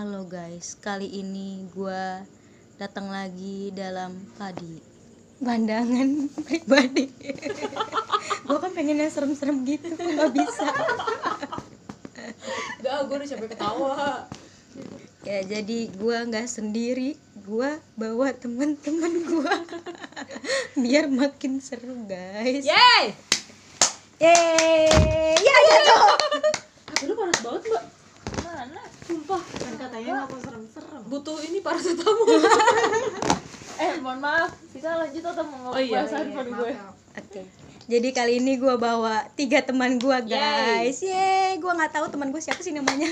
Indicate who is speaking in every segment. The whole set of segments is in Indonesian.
Speaker 1: Halo guys, kali ini gua datang lagi dalam padi pandangan pribadi. gua kan pengen yang serem-serem gitu, nggak bisa.
Speaker 2: Gak, gue udah capek ketawa
Speaker 1: Ya jadi gua nggak sendiri, gua bawa teman-teman gua biar makin seru guys.
Speaker 2: Yeay!
Speaker 1: Yeay, ya.
Speaker 2: Aduh, lu panas banget mbak
Speaker 3: Mana?
Speaker 2: Sumpah
Speaker 3: Nggak mau serem-serem.
Speaker 2: Butuh ini paracetamol
Speaker 3: Eh, mohon maaf. Kita lanjut atau mau
Speaker 2: Oh iya,
Speaker 3: handphone
Speaker 2: iya,
Speaker 3: gue?
Speaker 1: Oke. Jadi kali ini gua bawa tiga teman gua guys. Yeay, gua nggak tahu teman gua siapa sih namanya.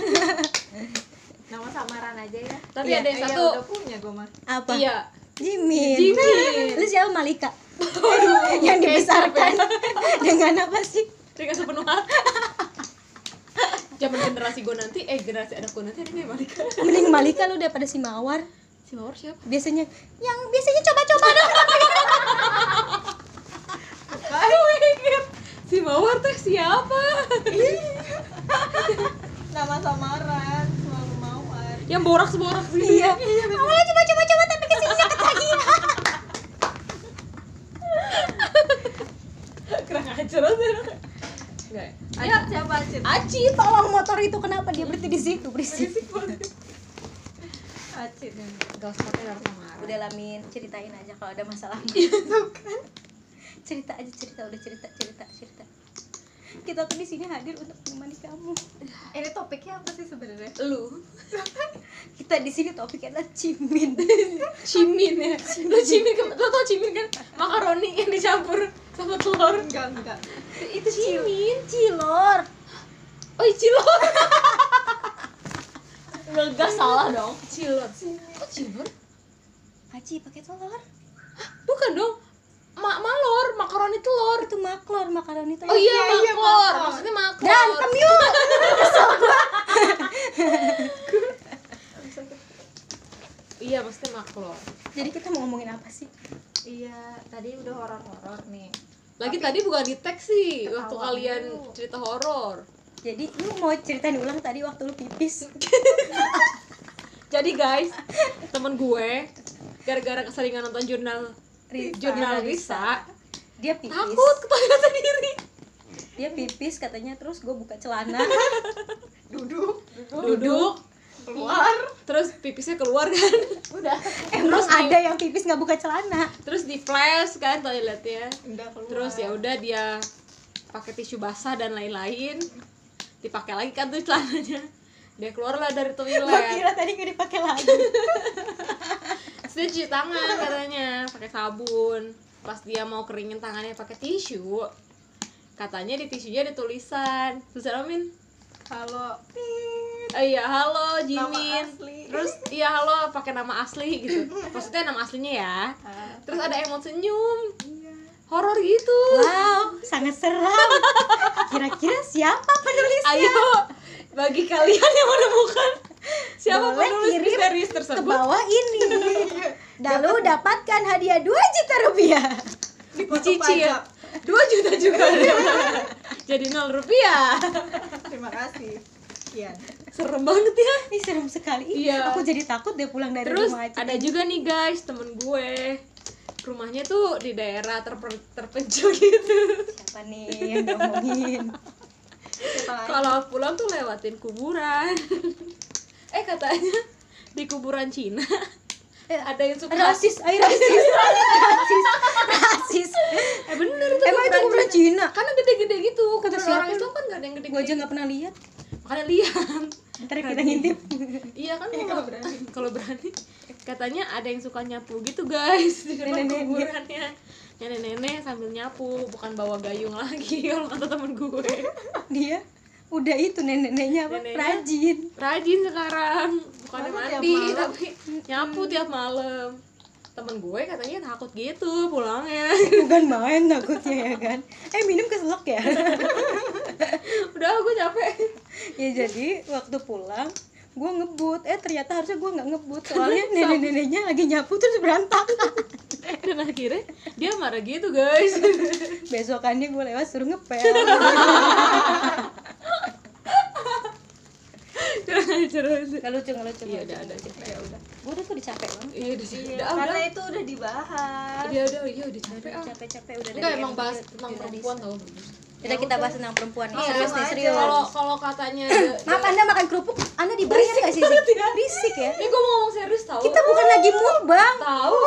Speaker 3: Nama samaran aja ya.
Speaker 2: Tapi
Speaker 1: Iya,
Speaker 2: ada yang
Speaker 3: Eh, ya
Speaker 2: satu
Speaker 3: udah punya gue mah.
Speaker 1: Apa?
Speaker 2: Iya
Speaker 1: Jimin.
Speaker 2: Jimin.
Speaker 1: Lu siapa Malika? yang dibesarkan dengan apa sih?
Speaker 2: Dengan sepenuh hati Zaman generasi gue nanti, eh generasi anak gue nanti ada kayak Malika
Speaker 1: Mending Malika lu daripada si Mawar.
Speaker 2: Si Mawar siapa?
Speaker 1: Biasanya yang biasanya coba-coba dong.
Speaker 2: Si Mawar teh siapa?
Speaker 3: Nama samaran selalu mawar.
Speaker 2: yang borak-borak gitu
Speaker 1: Iya. Awalnya coba-coba-coba tapi ke sininya ketagihan.
Speaker 2: Kurang ajar aja Enggak
Speaker 3: Ya, siapa Acit?
Speaker 1: Aci tolong motor itu kenapa dia berhenti di situ berisik.
Speaker 3: Acit yang
Speaker 2: Gak usah pakai nama samaran
Speaker 1: Udah lamin ceritain aja kalau ada masalah. cerita aja cerita udah cerita cerita cerita. Kita tuh di sini hadir untuk menemani kamu.
Speaker 3: Ini topiknya apa sih sebenarnya?
Speaker 2: Lu
Speaker 1: Kita di sini topiknya adalah cimin.
Speaker 2: Cimin ya Lu cimin, kan- lu tau cimin kan? Makaroni yang dicampur sama telur
Speaker 3: Enggak, enggak.
Speaker 2: Itu cimin
Speaker 1: Cilor.
Speaker 2: Oh cilor Enggak salah dong Cilor Kok cilor?
Speaker 1: Aci pakai telur.
Speaker 2: Bukan dong Ma Malor, makaroni telur
Speaker 1: Itu maklor makaroni itu.
Speaker 2: Oh iya,
Speaker 3: iya,
Speaker 2: maklor.
Speaker 3: maklor.
Speaker 2: Maksudnya maklor
Speaker 1: Berantem yuk.
Speaker 2: Iya, maksudnya maklor
Speaker 1: Jadi kita mau ngomongin apa sih?
Speaker 3: Iya, tadi udah horor-horor nih.
Speaker 2: Lagi tadi bukan di teks sih Waktu kalian
Speaker 3: dulu.
Speaker 2: cerita horor
Speaker 1: Jadi lu mau ceritain ulang tadi waktu lu pipis.
Speaker 2: Jadi guys, temen gue Gara-gara keseringan nonton jurnal
Speaker 1: Risa.
Speaker 2: Jurnal Risa
Speaker 1: Dia pipis.
Speaker 2: Takut ke toilet sendiri
Speaker 1: Dia pipis katanya terus gue buka celana.
Speaker 3: Duduk,
Speaker 2: Duduk
Speaker 3: keluar.
Speaker 2: Terus pipisnya keluar kan
Speaker 3: Udah.
Speaker 1: Emang ada yang pipis nggak buka celana.
Speaker 2: Terus di flash kan toiletnya
Speaker 3: Enggak keluar.
Speaker 2: terus ya udah dia pakai tisu basah dan lain-lain dipakai lagi kan tuh celananya dia keluarlah dari
Speaker 1: Gue
Speaker 2: toilet
Speaker 1: kira tadi nggak dipakai lagi.
Speaker 2: terus dia cuci tangan katanya pakai sabun pas dia mau keringin tangannya pakai tisu katanya di tisunya ada tulisan tulisan amin
Speaker 3: Halo.
Speaker 2: oh iya halo Jimin
Speaker 3: Nama asli.
Speaker 2: terus iya halo pakai nama asli gitu maksudnya nama aslinya ya
Speaker 3: Ah,
Speaker 2: terus ada emot senyum
Speaker 3: iya.
Speaker 2: horor gitu
Speaker 1: Wow, sangat seram. Kira-kira siapa penulisnya?
Speaker 2: Ayo bagi kalian yang menemukan siapa
Speaker 1: Boleh
Speaker 2: penulis
Speaker 1: kirim
Speaker 2: misterius
Speaker 1: Ke
Speaker 2: tersebut
Speaker 1: bawah ini. Lalu dapatkan hadiah 2 juta rupiah.
Speaker 2: dicicil dua juta juga jadi nol rupiah
Speaker 3: Terima kasih. Sekian.
Speaker 2: serem banget ya
Speaker 1: Ih, serem sekali.
Speaker 2: Iya.
Speaker 1: Aku jadi takut deh pulang dari
Speaker 2: terus
Speaker 1: rumah Aci.
Speaker 2: ada juga nih guys temen gue rumahnya tuh di daerah terper- terpencil gitu
Speaker 1: Siapa nih yang ngomongin?
Speaker 2: Kalau pulang tuh lewatin kuburan eh katanya di kuburan Cina.
Speaker 1: Eh,
Speaker 2: ada yang suka
Speaker 1: rasis, ay rasis, rasis, rasis.
Speaker 2: eh bener itu
Speaker 1: Emang itu kuburan Cina?
Speaker 2: karena gede-gede gitu
Speaker 1: Kata
Speaker 2: orang? Islam kan gak ada yang gede-gede.
Speaker 1: Gue aja nggak pernah lihat.
Speaker 2: makanya lihat.
Speaker 1: Ntar kita ngintip.
Speaker 2: iya kan kalau
Speaker 3: berani.
Speaker 2: kalau berani. Katanya ada yang suka nyapu gitu guys. Di depan kuburannya. Nenek-nenek sambil nyapu bukan bawa gayung lagi. Kalau kata temen gue.
Speaker 1: Dia udah itu nenek-neneknya apa?
Speaker 2: Neneknya.
Speaker 1: Rajin.
Speaker 2: rajin sekarang.
Speaker 3: Tiap
Speaker 2: mandi tapi nyapu tiap malam. Temen gue katanya takut gitu pulangnya.
Speaker 1: Bukan main takutnya ya kan. Eh minum keselak ya.
Speaker 2: udah gue capek.
Speaker 1: Ya jadi waktu pulang gue ngebut. Eh ternyata harusnya gue nggak ngebut soalnya nenek-neneknya lagi nyapu terus berantakan
Speaker 2: dan akhirnya dia marah gitu guys.
Speaker 1: Besokannya gue lewat suruh ngepel
Speaker 2: kurang acara itu
Speaker 1: Gak lucu, gak lucu.
Speaker 2: iya udah udah ya udah
Speaker 1: Gue udah tuh udah capek banget.
Speaker 2: iya udah sih
Speaker 3: Iya,
Speaker 2: udah
Speaker 3: karena itu udah dibahas.
Speaker 2: udah udah iya udah capek ah
Speaker 1: Capek-capek udah
Speaker 2: enggak emang bahas tentang perempuan tau
Speaker 1: Kita kita bahas tentang perempuan nih.
Speaker 2: Iya,
Speaker 1: serius nih,
Speaker 3: aja.
Speaker 1: serius.
Speaker 2: kalau kalau katanya the-
Speaker 1: Maaf Anda makan kerupuk, Anda dibayar gak sih? Zik? Berisik ya.
Speaker 2: ini gue mau ngomong serius tau
Speaker 1: Kita bukan lagi mukbang.
Speaker 2: tahu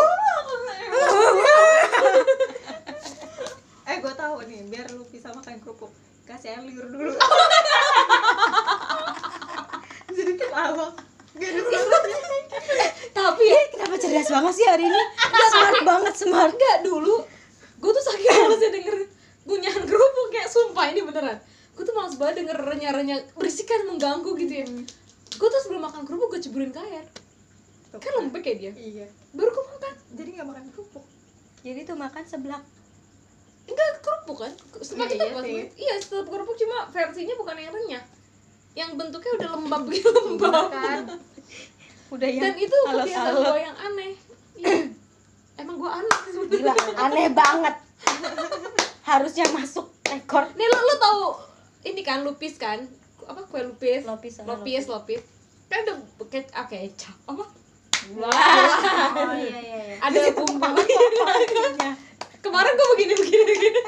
Speaker 3: Eh, gue tahu nih, biar lu bisa makan kerupuk. Kasih air liur dulu. Gak suaranya.
Speaker 2: tapi ya
Speaker 1: Kenapa cerdas banget sih hari ini? Smart banget, smart.
Speaker 2: enggak dulu gue tuh saking malesnya denger gunyahan kerupuk kayak sumpah ini beneran gue tuh males banget denger renyah-renyah berisik kan mengganggu gitu ya gue tuh sebelum makan kerupuk gue ceburin ke air kan lembek ya dia
Speaker 3: Iya.
Speaker 2: baru gue makan
Speaker 3: Jadi gak makan kerupuk.
Speaker 1: Jadi tuh makan seblak.
Speaker 2: enggak kerupuk kan setelah
Speaker 3: Iya,
Speaker 2: kita
Speaker 3: iya sih.
Speaker 2: iya setelah kerupuk cuma versinya bukan yang renyah yang bentuknya udah lembab gitu lembab
Speaker 3: Makan.
Speaker 1: Udah ya.
Speaker 2: dan itu kebiasaan gue yang aneh iya. emang gue aneh
Speaker 1: Gila, aneh banget. Harusnya masuk rekor.
Speaker 2: nih lo lo tahu ini kan lupis kan apa kue lupis
Speaker 1: Lopis sama
Speaker 2: lopis lopis kan ada ke ah, kecap apa
Speaker 3: Oh iya iya iya.
Speaker 2: ada bumbu kemarin gue begini begini begini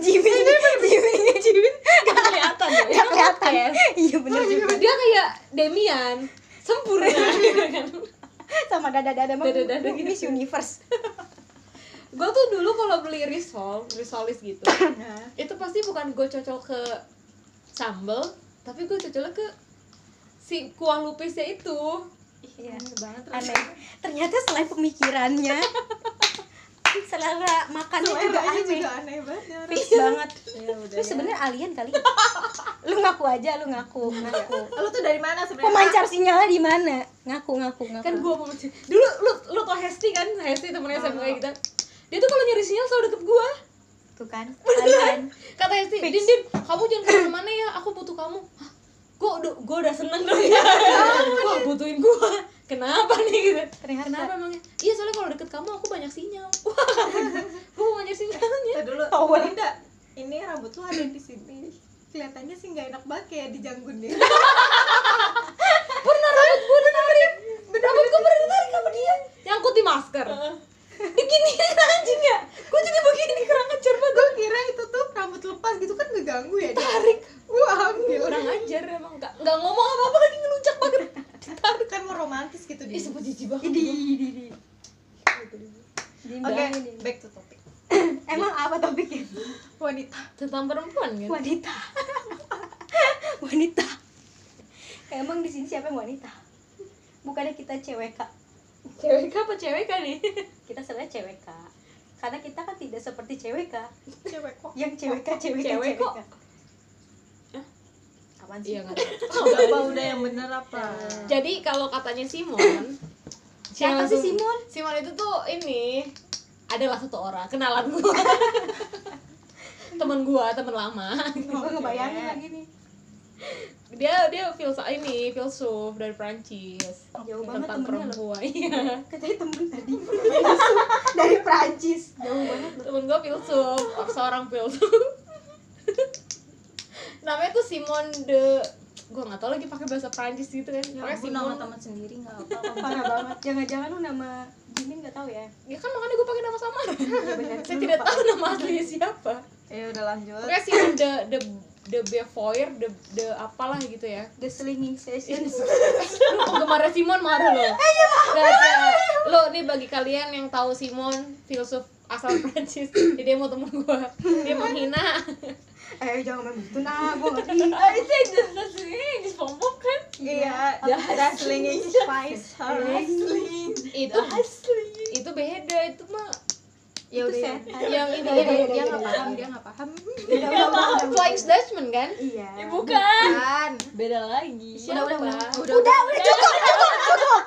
Speaker 1: Jimin, Jimin, Jimin.
Speaker 2: gak kelihatan ya
Speaker 1: Gak kelihatan. Iya bener juga.
Speaker 2: dia kayak Demian sempurna
Speaker 1: Sama dada-dada emang
Speaker 2: Dada-dada
Speaker 1: Miss
Speaker 2: gitu.
Speaker 1: Universe.
Speaker 2: gue tuh dulu kalau beli risol risolis gitu
Speaker 3: Nah,
Speaker 2: itu pasti bukan gue cocok ke sambel tapi gue cocoknya ke si kuah lupisnya itu
Speaker 1: Iya.
Speaker 3: aneh banget.
Speaker 1: Aneh. Ternyata selain pemikirannya, selera makannya juga
Speaker 3: Seleranya
Speaker 1: aneh.
Speaker 3: juga aneh banget ya.
Speaker 1: Fix banget.
Speaker 3: Ya udah.
Speaker 1: Lu sebenarnya alien kali. Lu ngaku aja, lu ngaku, ngaku.
Speaker 3: Lu tuh dari mana sebenarnya?
Speaker 1: Pemancar sinyalnya di mana? Ngaku, ngaku, ngaku.
Speaker 2: kan gue mau dulu lu lu tau Hesti kan Hesti temennya SMA kayak gitu dia tuh kalau nyari sinyal selalu deket gue
Speaker 1: tuh kan, alien.
Speaker 2: kata Hesti Din Din kamu jangan ke mana-mana ya aku butuh kamu Hah? gue udah gue udah seneng dong ya gue butuhin gue kenapa nih gitu
Speaker 1: Ternyata.
Speaker 2: kenapa emangnya iya soalnya kalau deket kamu aku banyak sinyal wah gue mau banyak sinyalnya
Speaker 3: dulu.
Speaker 1: Power.
Speaker 3: Linda, ini rambut tuh ada di sini. Kelihatannya sih nggak enak banget kayak dijanggun deh.
Speaker 2: pernah rambut gue ditarik rambut gue pernah ditarik sama dia nyangkut di masker begini anjing ya gue jadi begini kurang ajar banget
Speaker 3: Gue kira itu tuh rambut lepas gitu kan ngeganggu ya. dia.
Speaker 2: tarik
Speaker 3: Gue ambil.
Speaker 2: kurang ajar emang nggak nggak ngomong apa apa lagi ditarik
Speaker 3: Kan romantis gitu
Speaker 2: ih
Speaker 3: dia.
Speaker 2: sebut jijik banget
Speaker 1: Di, di, di.
Speaker 3: Oke, back to topic.
Speaker 1: Emang apa topiknya?
Speaker 3: Wanita.
Speaker 2: tentang perempuan kan
Speaker 1: Wanita. wanita. Emang di sini siapa yang wanita? Bukannya kita cewek kak?
Speaker 2: cewek apa cewek nih
Speaker 1: Kita sebenarnya cewek kak. Karena kita kan tidak seperti cewek kak.
Speaker 3: Cewek kok.
Speaker 1: Yang cewek kak, cewek kak,
Speaker 2: Cewek kok.
Speaker 1: Apaan sih?
Speaker 2: iya nggak tahu
Speaker 3: apa udah yang bener apa?
Speaker 2: jadi kalau katanya Simon
Speaker 1: Siapa sih Simon?
Speaker 2: Simon itu tuh ini adalah satu orang kenalan gua temen gua temen lama
Speaker 1: Gue ngebayangin lagi nih.
Speaker 2: dia dia filsuf ini filsuf dari Prancis
Speaker 1: Jauh banget
Speaker 2: tentang perempuan iya
Speaker 1: Katanya temen tadi. Dari Prancis. Jauh banget.
Speaker 2: temen gua filsuf seorang filsuf namanya tuh Simon de gua nggak tahu lagi pakai bahasa Prancis gitu kan
Speaker 3: Ya, gue nama teman sendiri nggak apa-apa.
Speaker 1: Parah banget. Jangan-jangan lu nama Jimin gak tahu ya?
Speaker 2: ya kan makanya gue pakai nama
Speaker 1: Iya benar.
Speaker 2: saya tidak tahu nama aslinya siapa
Speaker 3: Ya udah lanjut.
Speaker 2: pokoknya Simon de de de Beauvoir de de apalah gitu ya
Speaker 1: The Slinging Session.
Speaker 2: lu penggemarnya Simon marah lo Gak ada lo nih bagi kalian yang tahu Simon filsuf asal Prancis jadi dia mau temen gua dia menghina
Speaker 1: Eh jangan main gitu nah, gue ngerti.
Speaker 2: ah itu ini di SpongeBob kan
Speaker 3: Iya, dazzling spice hustling.
Speaker 2: itu itu beda itu mah
Speaker 3: Ya udah ya.
Speaker 2: yang ini
Speaker 1: udah,
Speaker 3: Dia nggak paham, dia nggak paham.
Speaker 1: Udah, udah, udah.
Speaker 2: Flying Dutchman kan
Speaker 1: Iya.
Speaker 2: bukan
Speaker 3: Kan.
Speaker 2: beda lagi
Speaker 1: udah, udah. Udah,
Speaker 3: Udah,
Speaker 1: udah cukup, cukup, cukup.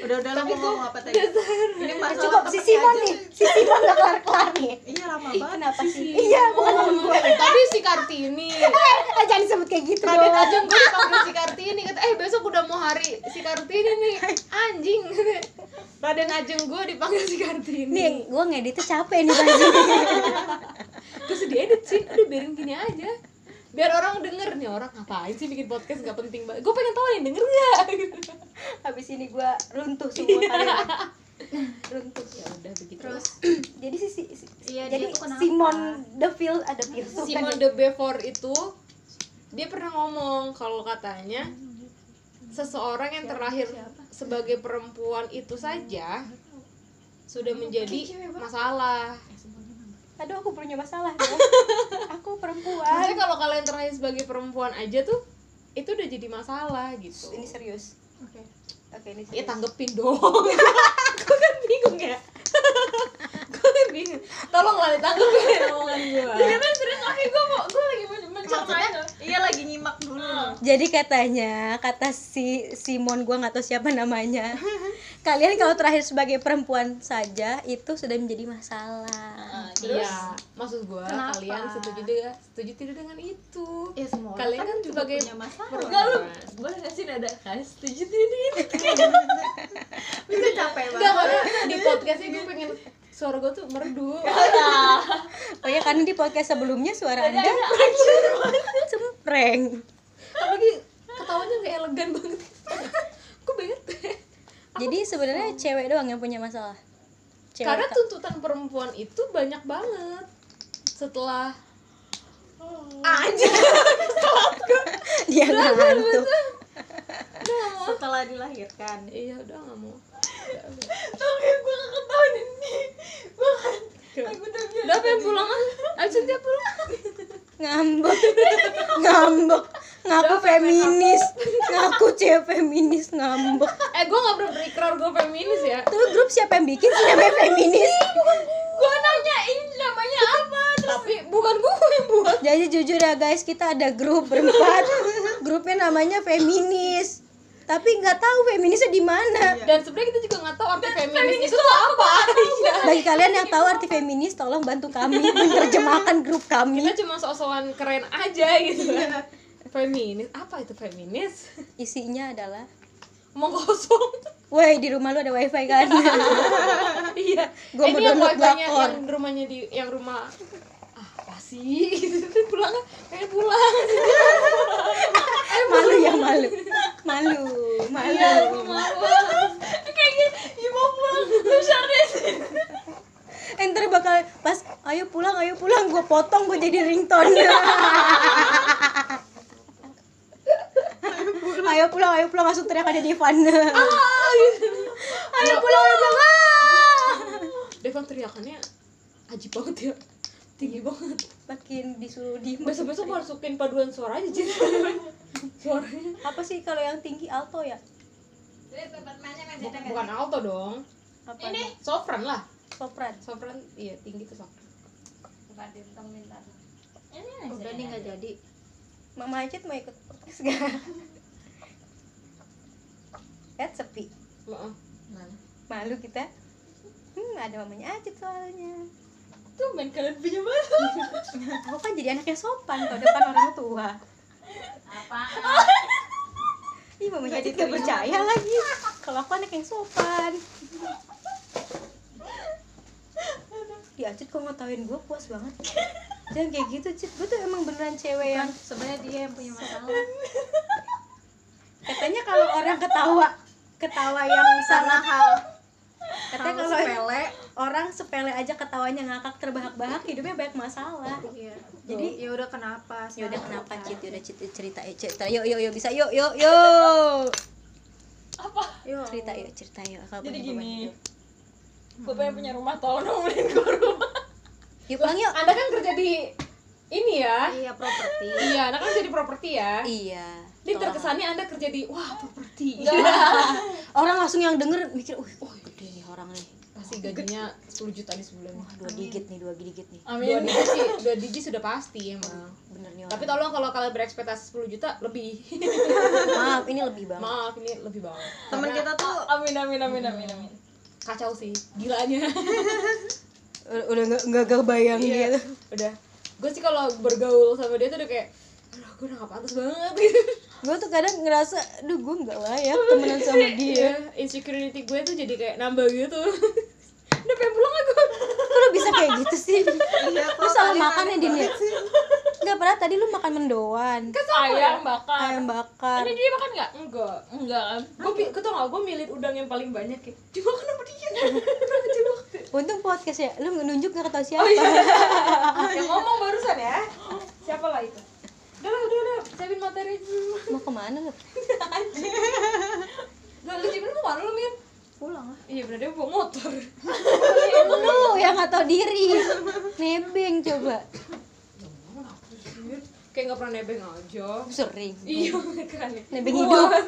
Speaker 3: Udah, udah lo mau ngomong apa tadi? Ini masalah
Speaker 1: cukup si Simon
Speaker 3: aja.
Speaker 1: nih. Si Simon gak kelar-kelar nih.
Speaker 3: Iya lama banget.
Speaker 1: kenapa sih? Iya, bukan temen gue.
Speaker 2: tapi si Kartini
Speaker 1: Eh, jangan disebut kayak gitu dong.
Speaker 2: Ajeng gue dipanggil si Kartini kata eh besok udah mau hari si Kartini nih anjing Raden Ajeng gue dipanggil si Kartini
Speaker 1: Nih, gue ngeditnya capek nih pasti.
Speaker 2: terus diedit sih udah biarin gini aja biar orang denger nih orang ngapain sih bikin podcast nggak penting banget gue pengen tahu yang denger nggak
Speaker 1: habis ini gue runtuh semua kalian. Runtuh.
Speaker 2: Ya udah begitu.
Speaker 3: Terus
Speaker 1: jadi si, si, si-
Speaker 3: Iya,
Speaker 1: jadi
Speaker 3: dia tuh kenapa?
Speaker 1: Simon Deville ada Pirsu
Speaker 2: Simon
Speaker 1: kan
Speaker 2: de Beaufort itu dia pernah ngomong kalau katanya seseorang yang terlahir sebagai perempuan itu saja sudah menjadi masalah.
Speaker 1: aduh aku punya masalah dong aku perempuan.
Speaker 2: Maksudnya kalau kalian terlahir sebagai perempuan aja tuh itu udah jadi masalah gitu.
Speaker 1: ini serius.
Speaker 3: Oke
Speaker 1: oke ini
Speaker 2: Ya tanggepin dong. Gue kan bingung ya. Gue kan bingung. Tolong lah ditanggepin omongan gue.
Speaker 3: Iya kan serius oke gue mau gue lagi men- mencerna itu iya lagi nyimak dulu
Speaker 1: Jadi katanya kata si Simon gua nggak tahu siapa namanya. Kalian kalau terakhir sebagai perempuan saja itu sudah menjadi masalah.
Speaker 2: Iya, maksud gue kalian setuju tidak setuju tidak dengan itu?
Speaker 3: ya semua orang
Speaker 2: Kalian kan
Speaker 3: juga
Speaker 2: sebagai
Speaker 3: punya masalah
Speaker 2: Enggak lu.
Speaker 3: boleh gak sih nada kalian setuju tidak bisa capek
Speaker 2: Enggak
Speaker 3: banget
Speaker 2: karena di podcast ini gue pengen suara gue tuh merdu.
Speaker 1: Oh ya karena di podcast sebelumnya suara anda cempreng.
Speaker 2: Apalagi ketawanya nggak elegan banget. gue bete.
Speaker 1: Jadi sebenarnya cewek doang yang punya masalah. Cewek
Speaker 2: Karena
Speaker 1: ta-
Speaker 2: tuntutan perempuan itu banyak banget. Setelah
Speaker 1: dia ngantuk.
Speaker 3: setelah dilahirkan
Speaker 2: iya udah nggak mau.
Speaker 3: oke gue gak ketahuan ini gue kan aku udah biasa
Speaker 2: Udah pengen pulang ah. Ayo Cynthia pulang.
Speaker 1: Ngambek. Ngambek. Ngaku feminis. Ngaku cewek feminis ngambek.
Speaker 2: Eh gue nggak pernah berikrar gue feminis ya.
Speaker 1: Tuh grup siapa yang bikin sih namanya feminis?
Speaker 3: gue nanya ini namanya apa
Speaker 2: Tapi bukan gue yang buat.
Speaker 1: Jadi jujur ya guys, kita ada grup berempat. Grupnya namanya feminis. Tapi nggak tahu feminisnya di mana.
Speaker 2: Dan sebenarnya kita juga nggak tahu arti feminis, itu tuh apa. Iya.
Speaker 1: Bagi kalian yang tahu arti feminis, tolong bantu kami menerjemahkan grup kami.
Speaker 2: Kita cuma sok-sokan keren aja gitu kan. Feminis, apa itu feminis?
Speaker 1: Isinya adalah,
Speaker 2: Omong kosong.
Speaker 1: woi di rumah lu ada wifi kan?
Speaker 2: iya.
Speaker 1: Gua
Speaker 2: Eh,
Speaker 1: mau
Speaker 2: ini
Speaker 1: download
Speaker 2: yang rumahnya di yang rumah ah, apa sih gitu kan pulang pengen pulang
Speaker 1: malu ya malu, malu, malu.
Speaker 3: kayak gitu ya mau pulang bisa deh
Speaker 1: Enter bakal pas, ayo pulang, ayo pulang, gue potong, gue jadi ringtone. Ayo pulang, ayo pulang, langsung teriak ada Devan. ayo pulang, ayo pulang. ah!
Speaker 2: Devan teriakannya ajib banget ya tinggi banget
Speaker 1: Makin disuruh diem.
Speaker 2: besok besok masukin paduan suara aja jadi suaranya
Speaker 1: Apa sih kalau yang tinggi alto ya?
Speaker 3: kan
Speaker 2: bukan, bukan alto dong
Speaker 1: Apa?
Speaker 3: Ini.
Speaker 2: sopran lah
Speaker 1: sopran.
Speaker 2: sopran iya tinggi tuh sopran
Speaker 3: bukan bintang bintang ini
Speaker 1: Udah nih nggak jadi. Mama Acit mau ikut podcast gak? Lihat sepi.
Speaker 2: Maaf.
Speaker 1: Malu kita. Hmm, ada mamanya Acit soalnya.
Speaker 3: tuh main kalian punya mana
Speaker 1: Aku kan jadi anak yang sopan kalau depan orang tua.
Speaker 3: apa
Speaker 1: Ih, mamanya Acit gak percaya lagi. Kalau aku anak yang sopan. Di Acit kok ngetawain gue puas banget. Jangan kayak gitu, Cit. Gue tuh emang beneran cewek yang
Speaker 3: sebenarnya dia yang punya masalah
Speaker 1: katanya kalau orang ketawa ketawa yang
Speaker 3: salah
Speaker 1: salah
Speaker 3: hal.
Speaker 1: Katanya kalau
Speaker 3: sepele
Speaker 1: orang sepele aja ketawanya ngakak terbahak-bahak hidupnya banyak masalah.
Speaker 3: Iya.
Speaker 1: Jadi-
Speaker 3: jadi ya udah kenapa
Speaker 1: ya udah kenapa
Speaker 3: kita-
Speaker 1: cit? Ya udah cit cerita yuk cerita yuk yuk yuk bisa yuk yuk yuk.
Speaker 3: Yuk.
Speaker 1: cerita yuk cerita yuk. Apa
Speaker 4: Jadi
Speaker 1: apa,
Speaker 4: gini. gue pengen punya rumah tolong dong beliin gue rumah.
Speaker 1: Yuk pulang yuk.
Speaker 2: Anda kan kerja di ini ya?
Speaker 3: Iya properti.
Speaker 2: Iya anda kan kerja di properti ya?
Speaker 1: Iya
Speaker 2: ini terkesannya anda kerja di wah properti.
Speaker 1: Orang langsung yang denger mikir wih oh gede nih orang nih.
Speaker 2: Pasti gajinya 10 juta di sebulan.
Speaker 1: Wah dua digit nih dua digit nih.
Speaker 2: Dua
Speaker 4: amin
Speaker 2: digit sih dua digit sudah pasti emang.
Speaker 1: Bener nih
Speaker 2: tapi
Speaker 1: orang.
Speaker 2: tolong kalau kalian berekspektasi 10 juta lebih.
Speaker 1: Maaf ini lebih banget.
Speaker 2: Maaf ini lebih banget.
Speaker 3: Teman kita tuh
Speaker 4: amin amin amin amin amin.
Speaker 2: Kacau sih gilanya.
Speaker 1: Udah udah nggak nggak kebayang
Speaker 2: Iya.
Speaker 1: gitu
Speaker 2: udah. Gue sih kalau bergaul sama dia tuh udah kayak aduh gue udah gak pantas banget. gitu
Speaker 1: gue tuh kadang ngerasa aduh gue nggak layak temenan sama dia
Speaker 2: Iya, insecurity gue tuh jadi kayak nambah gitu udah pengen pulang aku
Speaker 1: kok lo bisa kayak gitu sih
Speaker 3: iya
Speaker 1: lu salah makan ya din ya nggak padahal tadi lu makan mendoan
Speaker 2: Kan sama ya?
Speaker 4: ayam bakar
Speaker 1: ayam bakar
Speaker 4: ini dia makan nggak
Speaker 2: Enggak.
Speaker 4: enggak kan
Speaker 2: Gue gue tau gak, gue milih udang yang paling banyak ya. Cuma kenapa dia?
Speaker 1: Untung podcast ya lu nunjuk gak tau siapa
Speaker 2: Oh iya. yang ngomong barusan ya. Siapa lah itu? Udah udah udah. Siapin materi dulu.
Speaker 1: mau ke mana lu
Speaker 2: Gak lu Jimin mau mana lu Min?
Speaker 3: pulang lah
Speaker 2: Iya bener dia bawa motor.
Speaker 1: lu yang gak tau diri nebeng coba
Speaker 2: Kayak gak pernah nebeng aja.
Speaker 1: sering
Speaker 2: Iya kan.
Speaker 1: Nebeng
Speaker 2: Gua-
Speaker 1: hidup.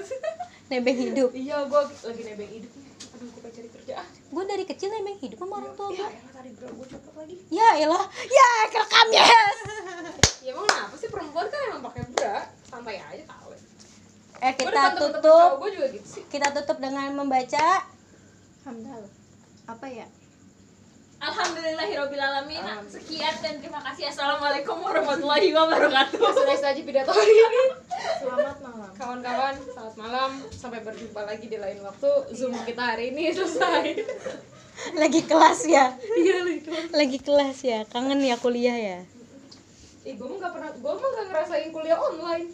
Speaker 1: nebeng hidup
Speaker 2: Iya, gue lagi nebeng hidup. Aduh, gue cari
Speaker 1: dari kecil nebeng hidup sama orang tua
Speaker 2: Ya,
Speaker 1: gue
Speaker 2: lagi.
Speaker 1: ya elah ya kerekam yes
Speaker 2: Ya emang kenapa sih perempuan kan emang pakai bra, santai aja kali.
Speaker 1: Eh kita
Speaker 2: temen-temen
Speaker 1: tutup
Speaker 2: Gue juga gitu sih.
Speaker 1: kita tutup dengan membaca
Speaker 3: hamdal apa ya
Speaker 4: Alhamdulillahirobbilalamin sekian dan terima kasih assalamualaikum warahmatullahi wabarakatuh
Speaker 2: Sudah saja pidato hari ini.
Speaker 3: selamat malam
Speaker 2: Kawan-kawan, selamat malam. Sampai berjumpa lagi di lain waktu. Zoom kita hari ini selesai.
Speaker 1: lagi kelas ya
Speaker 2: Iya, lagi kelas.
Speaker 1: lagi kelas ya kangen ya kuliah ya
Speaker 2: Ih, gue mah gak pernah, gue mah gak ngerasain kuliah online.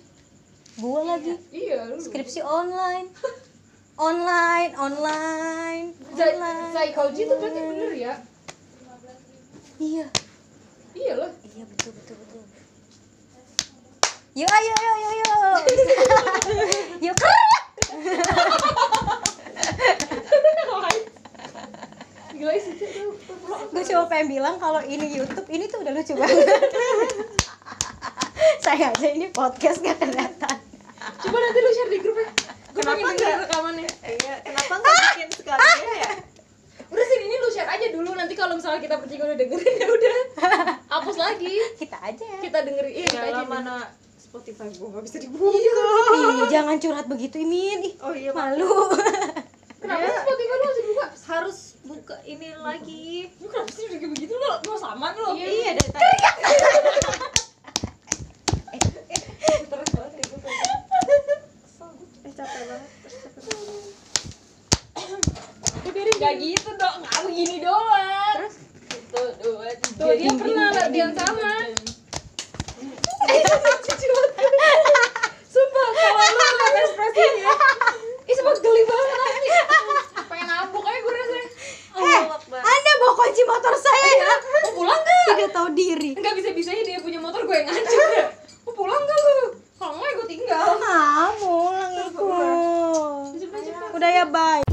Speaker 1: Gue lagi.
Speaker 2: Iya, lu.
Speaker 1: skripsi online. Online online
Speaker 2: Zai-
Speaker 1: online.
Speaker 2: Psychology itu berarti bener ya?
Speaker 1: iya.
Speaker 2: Iya loh.
Speaker 1: iya betul betul betul. Yuk ayo ayo ayo ayo. Yuk kerja
Speaker 2: Gila sih,
Speaker 1: gue cuma pengen bilang kalau ini YouTube ini tuh udah lucu banget. Saya aja ini podcast gak kelihatan
Speaker 2: Coba nanti lu share di grup ya. Gue
Speaker 3: Kenapa
Speaker 2: pengen denger
Speaker 3: nggak?
Speaker 2: rekamannya.
Speaker 3: iya kenapa nggak bikin sekalian ya?
Speaker 2: Udah sini ini lu share aja dulu. Nanti kalau misalnya kita bertiga udah dengerin ya udah. Hapus lagi.
Speaker 1: kita aja.
Speaker 2: Kita dengerin. Iya kita
Speaker 3: ya
Speaker 2: aja.
Speaker 3: mana Spotify gua nggak bisa dibuka.
Speaker 1: Ih, jangan curhat begitu Imin. Ih,
Speaker 3: oh iya
Speaker 1: malu.
Speaker 2: Kenapa
Speaker 3: Ya.
Speaker 2: sih Spotify lu harus dibuka?
Speaker 3: harus buka ini lagi.
Speaker 4: Lu kenapa sih udah kayak begitu? Lo mau saman lo
Speaker 3: iya dari tadi
Speaker 2: Terus banget ya gue pengen.
Speaker 3: eh capek banget capek banget.
Speaker 2: Udah biarin
Speaker 4: Gak gitu dong, gak begini doang.
Speaker 3: Terus?
Speaker 4: Satu, dua, tiga.
Speaker 2: Tuh dia pernah latihan sama. Sumpah kalau lu lihat ekspresinya Ih sumpah geli banget nanti Pengen nabuk aja gue rasanya.
Speaker 1: Eh anda bawa kunci motor saya ya?
Speaker 2: Mau pulang gak?
Speaker 1: tidak tahu diri.
Speaker 2: Enggak bisa-bisanya dia punya motor gue yang ngancam ya. Mau pulang gak lu? Kalau enggak gue tinggal.
Speaker 1: Ah pulang ikut udah ya bye